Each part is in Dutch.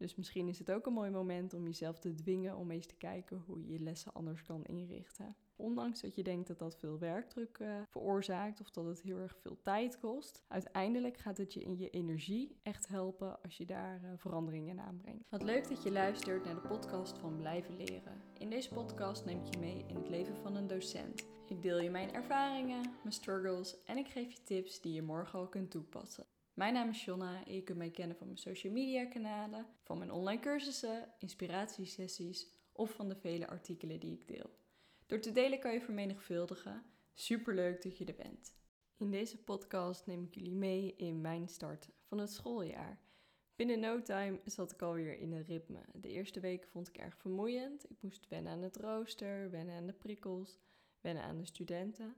Dus misschien is het ook een mooi moment om jezelf te dwingen om eens te kijken hoe je je lessen anders kan inrichten. Ondanks dat je denkt dat dat veel werkdruk uh, veroorzaakt of dat het heel erg veel tijd kost, uiteindelijk gaat het je in je energie echt helpen als je daar uh, veranderingen in aanbrengt. Wat leuk dat je luistert naar de podcast van Blijven Leren. In deze podcast neem ik je mee in het leven van een docent. Ik deel je mijn ervaringen, mijn struggles en ik geef je tips die je morgen al kunt toepassen. Mijn naam is Jonna en je kunt mij kennen van mijn social media kanalen, van mijn online cursussen, inspiratiesessies of van de vele artikelen die ik deel. Door te delen kan je vermenigvuldigen. Superleuk dat je er bent. In deze podcast neem ik jullie mee in mijn start van het schooljaar. Binnen no time zat ik alweer in een ritme. De eerste weken vond ik erg vermoeiend. Ik moest wennen aan het rooster, wennen aan de prikkels, wennen aan de studenten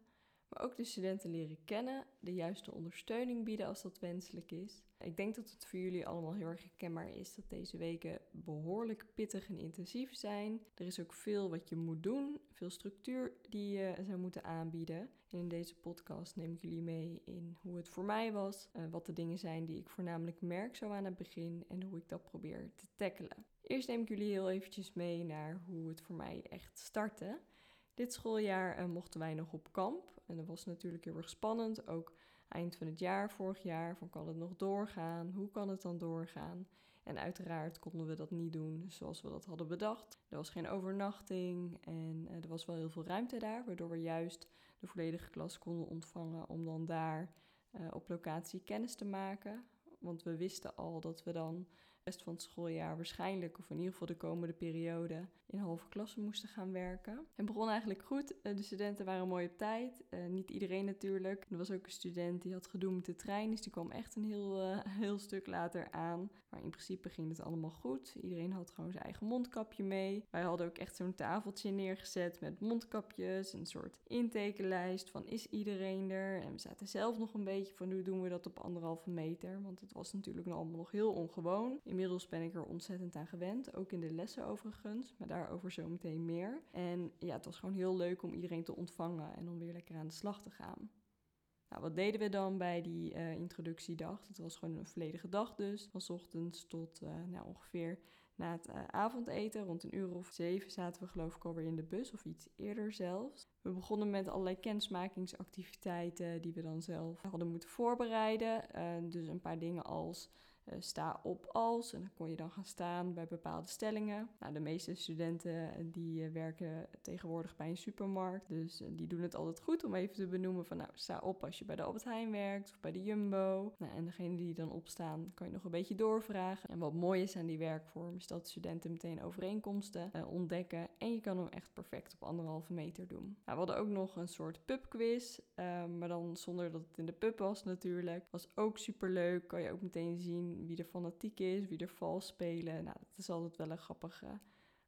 maar ook de studenten leren kennen, de juiste ondersteuning bieden als dat wenselijk is. Ik denk dat het voor jullie allemaal heel erg herkenbaar is dat deze weken behoorlijk pittig en intensief zijn. Er is ook veel wat je moet doen, veel structuur die je zou moeten aanbieden. En in deze podcast neem ik jullie mee in hoe het voor mij was, eh, wat de dingen zijn die ik voornamelijk merk zo aan het begin en hoe ik dat probeer te tackelen. Eerst neem ik jullie heel eventjes mee naar hoe het voor mij echt startte. Dit schooljaar uh, mochten wij nog op kamp. En dat was natuurlijk heel erg spannend. Ook eind van het jaar, vorig jaar, van kan het nog doorgaan? Hoe kan het dan doorgaan? En uiteraard konden we dat niet doen zoals we dat hadden bedacht. Er was geen overnachting en uh, er was wel heel veel ruimte daar, waardoor we juist de volledige klas konden ontvangen om dan daar uh, op locatie kennis te maken. Want we wisten al dat we dan rest van het schooljaar waarschijnlijk, of in ieder geval de komende periode, in halve klassen moesten gaan werken. Het begon eigenlijk goed. Eh, de studenten waren mooi op tijd. Uh, niet iedereen natuurlijk. Er was ook een student die had gedoe met de trein, dus die kwam echt een heel, uh, heel stuk later aan. Maar in principe ging het allemaal goed. Iedereen had gewoon zijn eigen mondkapje mee. Wij hadden ook echt zo'n tafeltje neergezet met mondkapjes, een soort intekenlijst van is iedereen er. En we zaten zelf nog een beetje van hoe doen we dat op anderhalve meter, want het was natuurlijk allemaal nog heel ongewoon. Inmiddels ben ik er ontzettend aan gewend, ook in de lessen overigens, maar daarover zo meteen meer. En ja, het was gewoon heel leuk om iedereen te ontvangen en om weer lekker aan de slag te gaan. Nou, wat deden we dan bij die uh, introductiedag? Het was gewoon een volledige dag dus. Van ochtends tot uh, nou, ongeveer na het uh, avondeten. Rond een uur of zeven zaten we geloof ik alweer in de bus of iets eerder zelfs. We begonnen met allerlei kennismakingsactiviteiten die we dan zelf hadden moeten voorbereiden. dus een paar dingen als uh, sta op als. En dan kon je dan gaan staan bij bepaalde stellingen. Nou, de meeste studenten eh, die uh, werken tegenwoordig bij een supermarkt. Dus die doen het altijd goed om even te benoemen van nou, sta op als je bij de Albert Heijn werkt of bij de Jumbo. Nou, en degene die dan opstaan, kan je nog een beetje doorvragen. En wat mooi is aan die werkvorm is dat studenten meteen overeenkomsten ontdekken. En je kan hem echt perfect op anderhalve meter doen. Nou, we hadden ook nog een soort pubquiz, maar dan zonder dat het in de pub was natuurlijk. Was ook super leuk. Kan je ook meteen zien wie er fanatiek is, wie er vals spelen. Nou, dat is altijd wel een grappig, uh,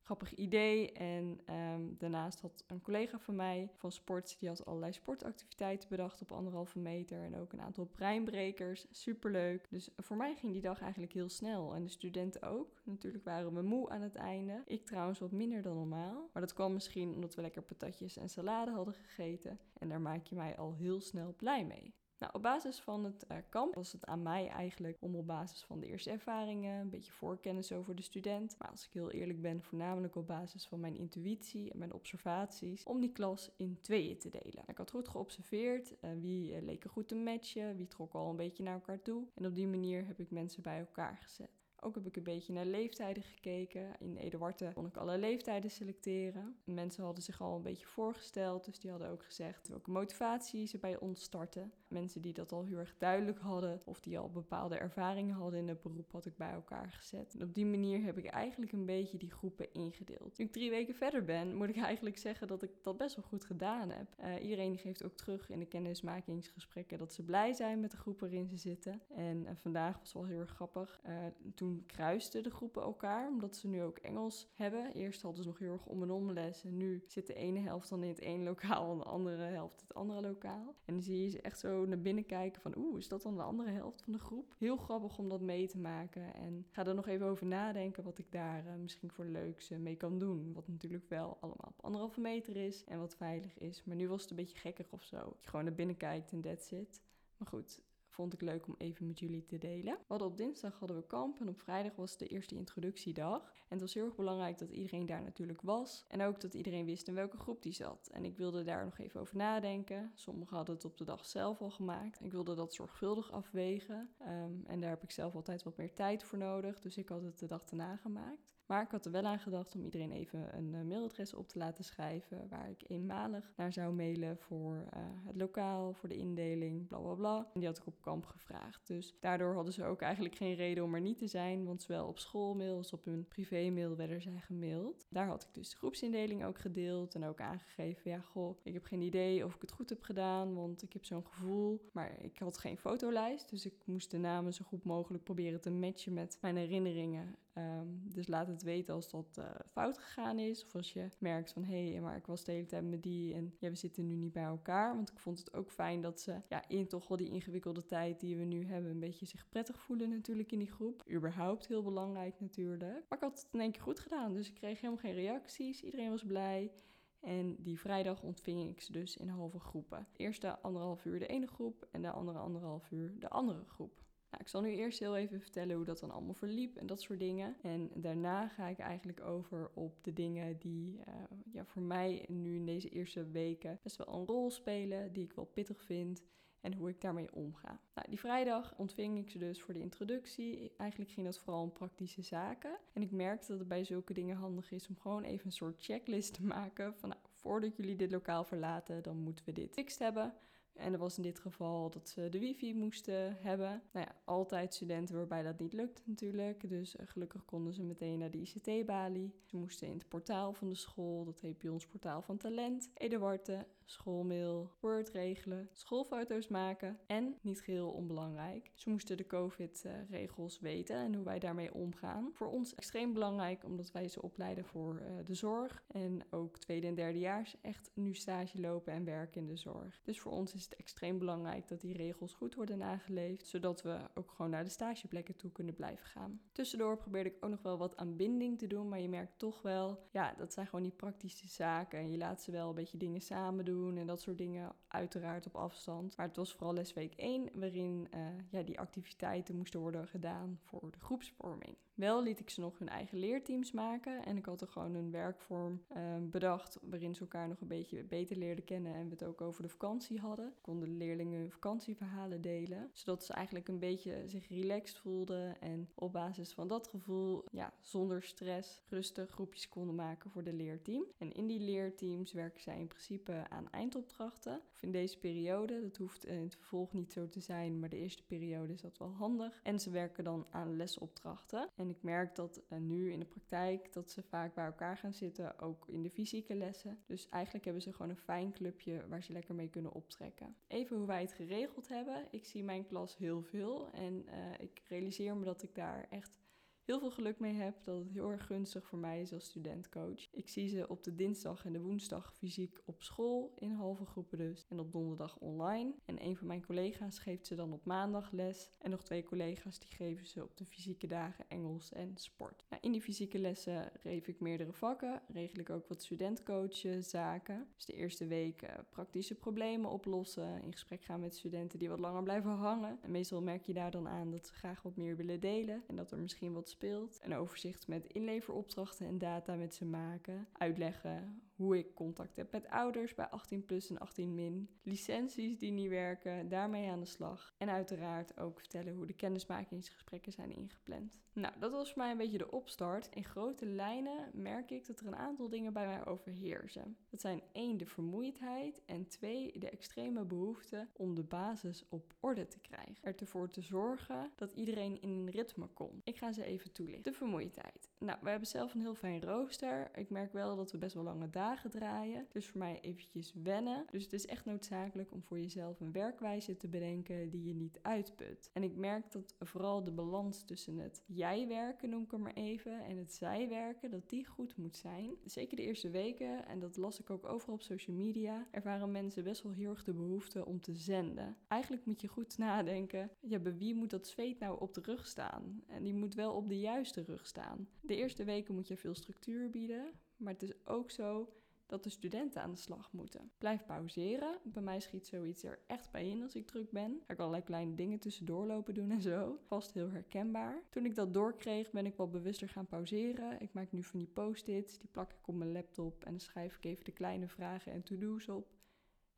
grappig idee. En um, daarnaast had een collega van mij van sport, die had allerlei sportactiviteiten bedacht op anderhalve meter. En ook een aantal breinbrekers. Superleuk. Dus voor mij ging die dag eigenlijk heel snel. En de studenten ook. Natuurlijk waren we moe aan het einde. Ik trouwens wat minder dan normaal. Maar dat kwam misschien omdat we lekker patatjes en salade hadden gegeten. En daar maak je mij al heel snel blij mee. Nou, op basis van het uh, kamp was het aan mij eigenlijk om op basis van de eerste ervaringen, een beetje voorkennis over de student, maar als ik heel eerlijk ben, voornamelijk op basis van mijn intuïtie en mijn observaties, om die klas in tweeën te delen. Ik had goed geobserveerd uh, wie leek er goed te matchen, wie trok al een beetje naar elkaar toe. En op die manier heb ik mensen bij elkaar gezet. Ook heb ik een beetje naar leeftijden gekeken. In Eduarte kon ik alle leeftijden selecteren. Mensen hadden zich al een beetje voorgesteld, dus die hadden ook gezegd welke motivatie ze bij ons starten. Mensen die dat al heel erg duidelijk hadden of die al bepaalde ervaringen hadden in het beroep, had ik bij elkaar gezet. En op die manier heb ik eigenlijk een beetje die groepen ingedeeld. Nu ik drie weken verder ben, moet ik eigenlijk zeggen dat ik dat best wel goed gedaan heb. Uh, iedereen geeft ook terug in de kennismakingsgesprekken dat ze blij zijn met de groep waarin ze zitten. En uh, vandaag was wel heel erg grappig. Uh, toen kruisten de groepen elkaar, omdat ze nu ook Engels hebben. Eerst hadden ze nog heel erg om en om les en nu zit de ene helft dan in het ene lokaal en de andere helft het andere lokaal. En dan zie je ze echt zo naar binnen kijken van oeh, is dat dan de andere helft van de groep? Heel grappig om dat mee te maken en ga er nog even over nadenken wat ik daar uh, misschien voor leuks uh, mee kan doen. Wat natuurlijk wel allemaal op anderhalve meter is en wat veilig is. Maar nu was het een beetje gekker of zo. Dat je gewoon naar binnen kijkt en that's it. Maar goed, vond ik leuk om even met jullie te delen. Hadden op dinsdag hadden we kamp en op vrijdag was de eerste introductiedag. En het was heel erg belangrijk dat iedereen daar natuurlijk was. En ook dat iedereen wist in welke groep die zat. En ik wilde daar nog even over nadenken. Sommigen hadden het op de dag zelf al gemaakt. Ik wilde dat zorgvuldig afwegen. Ehm, en daar heb ik zelf altijd wat meer tijd voor nodig. Dus ik had het de dag erna gemaakt. Maar ik had er wel aan gedacht om iedereen even een uh, mailadres op te laten schrijven. Waar ik eenmalig naar zou mailen voor uh, het lokaal, voor de indeling, bla bla bla. En die had ik op kamp gevraagd. Dus daardoor hadden ze ook eigenlijk geen reden om er niet te zijn. Want zowel op schoolmail als op hun privémail werden zij gemaild. Daar had ik dus de groepsindeling ook gedeeld. En ook aangegeven, ja goh, ik heb geen idee of ik het goed heb gedaan. Want ik heb zo'n gevoel. Maar ik had geen fotolijst. Dus ik moest de namen zo goed mogelijk proberen te matchen met mijn herinneringen. Um, dus laat het weten als dat uh, fout gegaan is. Of als je merkt van hé, hey, maar ik was de hele tijd met die en ja, we zitten nu niet bij elkaar. Want ik vond het ook fijn dat ze ja, in toch wel die ingewikkelde tijd die we nu hebben, een beetje zich prettig voelen natuurlijk in die groep. Überhaupt heel belangrijk natuurlijk. Maar ik had het in één keer goed gedaan. Dus ik kreeg helemaal geen reacties. Iedereen was blij. En die vrijdag ontving ik ze dus in halve groepen. De eerste anderhalf uur de ene groep en de andere anderhalf uur de andere groep. Nou, ik zal nu eerst heel even vertellen hoe dat dan allemaal verliep en dat soort dingen. En daarna ga ik eigenlijk over op de dingen die uh, ja, voor mij nu in deze eerste weken best wel een rol spelen, die ik wel pittig vind en hoe ik daarmee omga. Nou, die vrijdag ontving ik ze dus voor de introductie. Eigenlijk ging dat vooral om praktische zaken. En ik merkte dat het bij zulke dingen handig is om gewoon even een soort checklist te maken van nou, voordat jullie dit lokaal verlaten, dan moeten we dit fixed hebben. En er was in dit geval dat ze de wifi moesten hebben. Nou ja, altijd studenten waarbij dat niet lukt natuurlijk. Dus uh, gelukkig konden ze meteen naar de ICT-balie. Ze moesten in het portaal van de school, dat heet bij ons portaal van talent, Eduarte, schoolmail, Word regelen, schoolfoto's maken en, niet geheel onbelangrijk, ze moesten de COVID-regels weten en hoe wij daarmee omgaan. Voor ons extreem belangrijk omdat wij ze opleiden voor uh, de zorg en ook tweede en derdejaars echt nu stage lopen en werken in de zorg. Dus voor ons is het extreem belangrijk dat die regels goed worden nageleefd, zodat we ook gewoon naar de stageplekken toe kunnen blijven gaan. Tussendoor probeerde ik ook nog wel wat aan binding te doen, maar je merkt toch wel, ja, dat zijn gewoon die praktische zaken en je laat ze wel een beetje dingen samen doen en dat soort dingen, uiteraard op afstand. Maar het was vooral lesweek 1, waarin uh, ja, die activiteiten moesten worden gedaan voor de groepsvorming. Wel liet ik ze nog hun eigen leerteams maken en ik had er gewoon een werkvorm uh, bedacht waarin ze elkaar nog een beetje beter leerden kennen en we het ook over de vakantie hadden. Konden de leerlingen vakantieverhalen delen, zodat ze eigenlijk een beetje zich relaxed voelden en op basis van dat gevoel, ja, zonder stress, rustig groepjes konden maken voor de leerteam. En in die leerteams werken zij in principe aan eindopdrachten. Of in deze periode, dat hoeft in het vervolg niet zo te zijn, maar de eerste periode is dat wel handig. En ze werken dan aan lesopdrachten. En ik merk dat uh, nu in de praktijk dat ze vaak bij elkaar gaan zitten, ook in de fysieke lessen. Dus eigenlijk hebben ze gewoon een fijn clubje waar ze lekker mee kunnen optrekken. Even hoe wij het geregeld hebben. Ik zie mijn klas heel veel en uh, ik realiseer me dat ik daar echt heel veel geluk mee heb. Dat het heel erg gunstig voor mij is als studentcoach. Ik zie ze op de dinsdag en de woensdag fysiek op school, in halve groepen dus. En op donderdag online. En een van mijn collega's geeft ze dan op maandag les. En nog twee collega's die geven ze op de fysieke dagen Engels en sport. Nou, in die fysieke lessen geef ik meerdere vakken. Regel ik ook wat studentcoachen, zaken. Dus de eerste week uh, praktische problemen oplossen. In gesprek gaan met studenten die wat langer blijven hangen. En meestal merk je daar dan aan dat ze graag wat meer willen delen. En dat er misschien wat speelt. Een overzicht met inleveropdrachten en data met ze maken. Uitleggen hoe ik contact heb met ouders bij 18 plus en 18 min. Licenties die niet werken, daarmee aan de slag. En uiteraard ook vertellen hoe de kennismakingsgesprekken zijn ingepland. Nou, dat was voor mij een beetje de opstart. In grote lijnen merk ik dat er een aantal dingen bij mij overheersen. Dat zijn één de vermoeidheid en twee de extreme behoefte om de basis op orde te krijgen. Er ervoor te zorgen dat iedereen in een ritme komt. Ik ga ze even toelichten. De vermoeidheid. Nou, we hebben zelf een heel fijn rooster. Ik merk wel dat we best wel lange dagen draaien. Dus voor mij eventjes wennen. Dus het is echt noodzakelijk om voor jezelf een werkwijze te bedenken die je niet uitput. En ik merk dat vooral de balans tussen het jij-werken, noem ik het maar even, en het zij-werken, dat die goed moet zijn. Zeker de eerste weken, en dat las ik ook overal op social media, ervaren mensen best wel heel erg de behoefte om te zenden. Eigenlijk moet je goed nadenken, ja, bij wie moet dat zweet nou op de rug staan? En die moet wel op de juiste rug staan. De eerste weken moet je veel structuur bieden, maar het is ook zo dat de studenten aan de slag moeten. Blijf pauzeren. Bij mij schiet zoiets er echt bij in als ik druk ben. Ik allerlei kleine dingen tussendoor lopen doen en zo. Vast heel herkenbaar. Toen ik dat doorkreeg, ben ik wat bewuster gaan pauzeren. Ik maak nu van die post-its, die plak ik op mijn laptop en dan schrijf ik even de kleine vragen en to-do's op.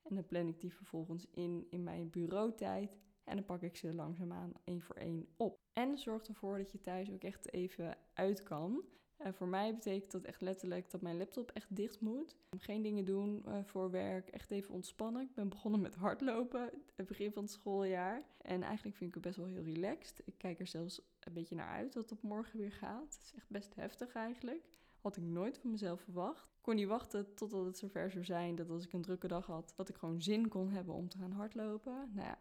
En dan plan ik die vervolgens in in mijn bureautijd. En dan pak ik ze langzaamaan één voor één op. En zorg ervoor dat je thuis ook echt even uit kan. En voor mij betekent dat echt letterlijk dat mijn laptop echt dicht moet. Geen dingen doen uh, voor werk, echt even ontspannen. Ik ben begonnen met hardlopen, het begin van het schooljaar. En eigenlijk vind ik het best wel heel relaxed. Ik kijk er zelfs een beetje naar uit dat het morgen weer gaat. Het is echt best heftig eigenlijk. Had ik nooit van mezelf verwacht. Ik kon niet wachten totdat het zover zou zijn dat als ik een drukke dag had, dat ik gewoon zin kon hebben om te gaan hardlopen. Nou ja,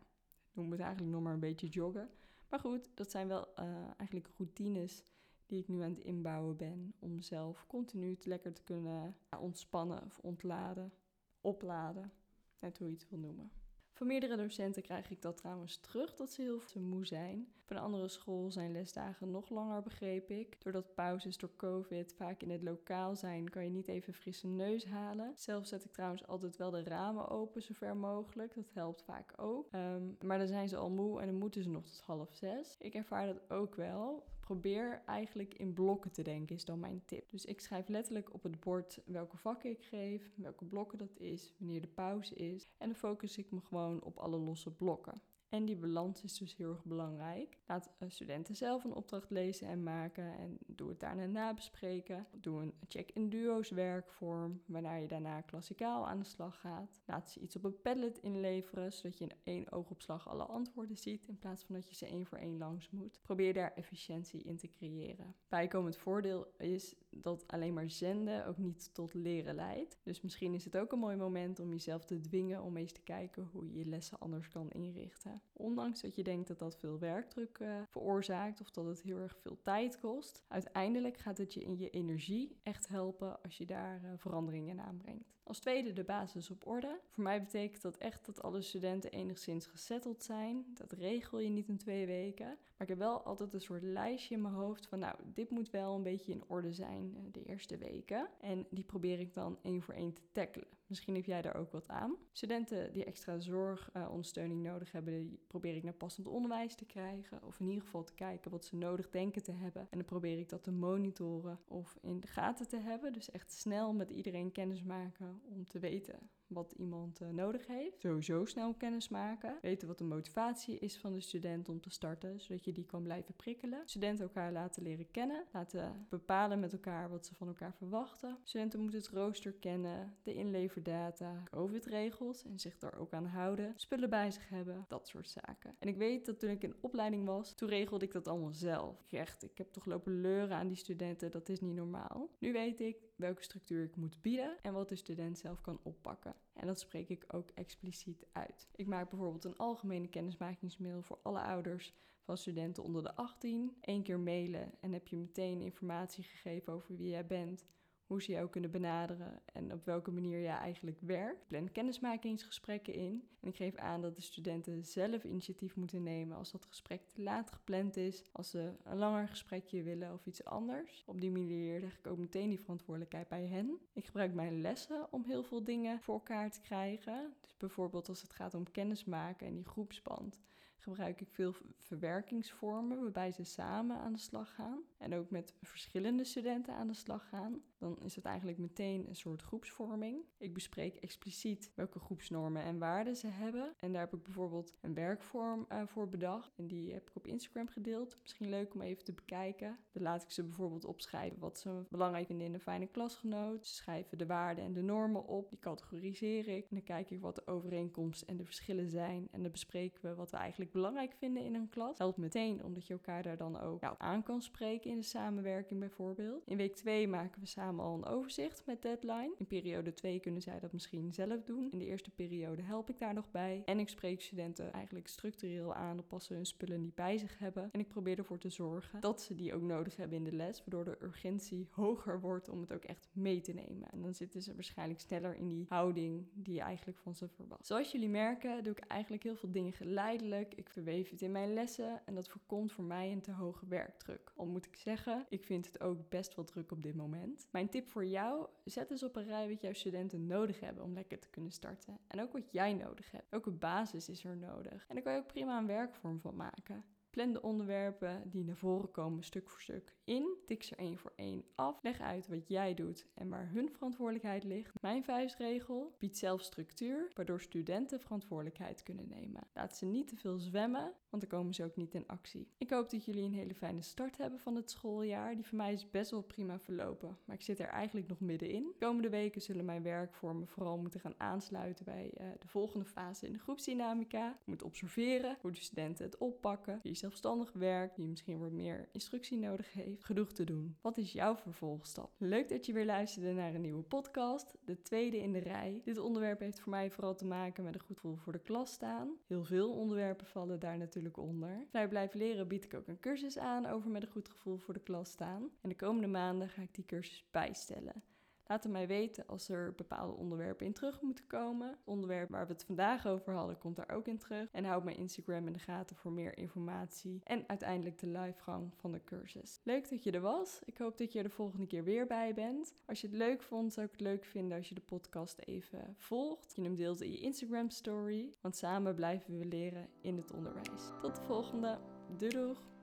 noem het eigenlijk nog maar een beetje joggen. Maar goed, dat zijn wel uh, eigenlijk routines die ik nu aan het inbouwen ben om zelf continu lekker te kunnen ontspannen of ontladen, opladen, net hoe je het wil noemen. Van meerdere docenten krijg ik dat trouwens terug, dat ze heel te moe zijn. Van een andere school zijn lesdagen nog langer, begreep ik. Doordat pauzes door COVID vaak in het lokaal zijn, kan je niet even frisse neus halen. Zelf zet ik trouwens altijd wel de ramen open, zover mogelijk. Dat helpt vaak ook. Ehm, maar dan zijn ze al moe en dan moeten ze nog tot half zes. Ik ervaar dat ook wel. Probeer eigenlijk in blokken te denken, is dan mijn tip. Dus ik schrijf letterlijk op het bord welke vakken ik geef, welke blokken dat is, wanneer de pauze is. En dan focus ik me gewoon op alle losse blokken. En die balans is dus heel erg belangrijk. Laat eh, studenten zelf een opdracht lezen en maken en doe het daarna nabespreken. Doe een check in duo's werkvorm, waarna je daarna klassikaal aan de slag gaat. Laat ze iets op een padlet inleveren, zodat je in één oogopslag alle antwoorden ziet, in plaats van dat je ze één voor één langs moet. Probeer daar efficiëntie in te creëren. Bijkomend voordeel is dat alleen maar zenden ook niet tot leren leidt. Dus misschien is het ook een mooi moment om jezelf te dwingen om eens te kijken hoe je je lessen anders kan inrichten. Ondanks dat je denkt dat dat veel werkdruk uh, veroorzaakt of dat het heel erg veel tijd kost, uiteindelijk gaat het je in je energie echt helpen als je daar uh, veranderingen in aanbrengt. Als tweede de basis op orde. Voor mij betekent dat echt dat alle studenten enigszins gesetteld zijn. Dat regel je niet in twee weken. Maar ik heb wel altijd een soort lijstje in mijn hoofd van nou, dit moet wel een beetje in orde zijn eh, de eerste weken. En die probeer ik dan één voor één te tackelen. Misschien heb jij daar ook wat aan. Studenten die extra zorgondersteuning uh, nodig hebben, die probeer ik naar passend onderwijs te krijgen. Of in ieder geval te kijken wat ze nodig denken te hebben. En dan probeer ik dat te monitoren of in de gaten te hebben. Dus echt snel met iedereen kennis maken om te weten wat iemand uh, nodig heeft. Sowieso snel kennis maken. Weten wat de motivatie is van de student om te starten, zodat je die kan blijven prikkelen. Studenten elkaar laten leren kennen. Laten bepalen met elkaar wat ze van elkaar verwachten. Studenten moeten het rooster kennen, de inleverdata, COVID-regels en zich daar ook aan houden. Spullen bij zich hebben, dat soort zaken. En ik weet dat toen ik in opleiding was, toen regelde ik dat allemaal zelf. Echt, ik heb toch lopen leuren aan die studenten, dat is niet normaal. Nu weet ik welke structuur ik moet bieden en wat de student zelf kan oppakken. En dat spreek ik ook expliciet uit. Ik maak bijvoorbeeld een algemene kennismakingsmail voor alle ouders van studenten onder de 18. Eén keer mailen en heb je meteen informatie gegeven over wie jij bent, hoe ze jou kunnen benaderen en op welke manier jij eigenlijk werkt. Ik plan kennismakingsgesprekken in en ik geef aan dat de studenten zelf initiatief moeten nemen als dat gesprek te laat gepland is, als ze een langer gesprekje willen of iets anders. Op die manier leg ik ook meteen die verantwoordelijkheid bij hen. Ik gebruik mijn lessen om heel veel dingen voor elkaar te krijgen. Dus bijvoorbeeld als het gaat om kennismaken en die groepsband gebruik ik veel verwerkingsvormen waarbij ze samen aan de slag gaan en ook met verschillende studenten aan de slag gaan. Dan is het eigenlijk meteen een soort groepsvorming. Ik bespreek expliciet welke groepsnormen en waarden ze hebben. En daar heb ik bijvoorbeeld een werkvorm uh, voor bedacht. En die heb ik op Instagram gedeeld. Misschien leuk om even te bekijken. Dan laat ik ze bijvoorbeeld opschrijven wat ze belangrijk vinden in een fijne klasgenoot. Ze schrijven de waarden en de normen op. Die categoriseer ik. En dan kijk ik wat de overeenkomsten en de verschillen zijn. En dan bespreken we wat we eigenlijk belangrijk vinden in een klas. Helpt meteen omdat je elkaar daar dan ook aan kan spreken in de samenwerking bijvoorbeeld. In week 2 maken we samen al een overzicht met deadline. In periode 2 kunnen zij dat misschien zelf doen. In de eerste periode help ik daar nog bij. En ik spreek studenten eigenlijk structureel aan op als ze hun spullen niet bij zich hebben. En ik probeer ervoor te zorgen dat ze die ook nodig hebben in de les, waardoor de urgentie hoger wordt om het ook echt mee te nemen. En dan zitten ze waarschijnlijk sneller in die houding die je eigenlijk van ze verwacht. Zoals jullie merken doe ik eigenlijk heel veel dingen geleidelijk. Ik verweef het in mijn lessen en dat voorkomt voor mij een te hoge werkdruk. Al moet ik ik zeggen. Ik vind het ook best wel druk op dit moment. Mijn tip voor jou: zet eens op een rij wat jouw studenten nodig hebben om lekker te kunnen starten. En ook wat jij nodig hebt. Welke basis is er nodig? En daar kan je ook prima een werkvorm van maken. Plan de onderwerpen die naar voren komen stuk voor stuk in. Tik ze één voor één af. Leg uit wat jij doet en waar hun verantwoordelijkheid ligt. Mijn vuistregel biedt zelf structuur, waardoor studenten verantwoordelijkheid kunnen nemen. Laat ze niet te veel zwemmen, want dan komen ze ook niet in actie. Ik hoop dat jullie een hele fijne start hebben van het schooljaar. Die voor mij is best wel prima verlopen, maar ik zit er eigenlijk nog middenin. De komende weken zullen mijn werkvormen vooral moeten gaan aansluiten bij uh, de volgende fase in de groepsdynamica. Je moet observeren hoe de studenten het oppakken, zelfstandig werkt, wie misschien wat meer instructie nodig heeft. Genoeg te doen. Wat is jouw vervolgstap? Leuk dat je weer luisterde naar een nieuwe podcast, de tweede in de rij. Dit onderwerp heeft voor mij vooral te maken met een goed gevoel voor de klas staan. Heel veel onderwerpen vallen daar natuurlijk onder. Vrij blijven leren bied ik ook een cursus aan over met een goed gevoel voor de klas staan. En de komende maanden ga ik die cursus bijstellen. Laat het mij weten als er bepaalde onderwerpen in terug moeten komen. Het onderwerp waar we het vandaag over hadden komt daar ook in terug. En houd mijn Instagram in de gaten voor meer informatie en uiteindelijk de livegang van de cursus. Leuk dat je er was. Ik hoop dat je er de volgende keer weer bij bent. Als je het leuk vond, zou ik het leuk vinden als je de podcast even volgt. Je hem deelt in je Instagram story. Want samen blijven we leren in het onderwijs. Tot de volgende. Doei doeg!